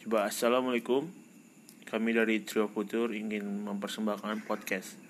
Coba assalamualaikum. Kami dari Trio Futur ingin mempersembahkan podcast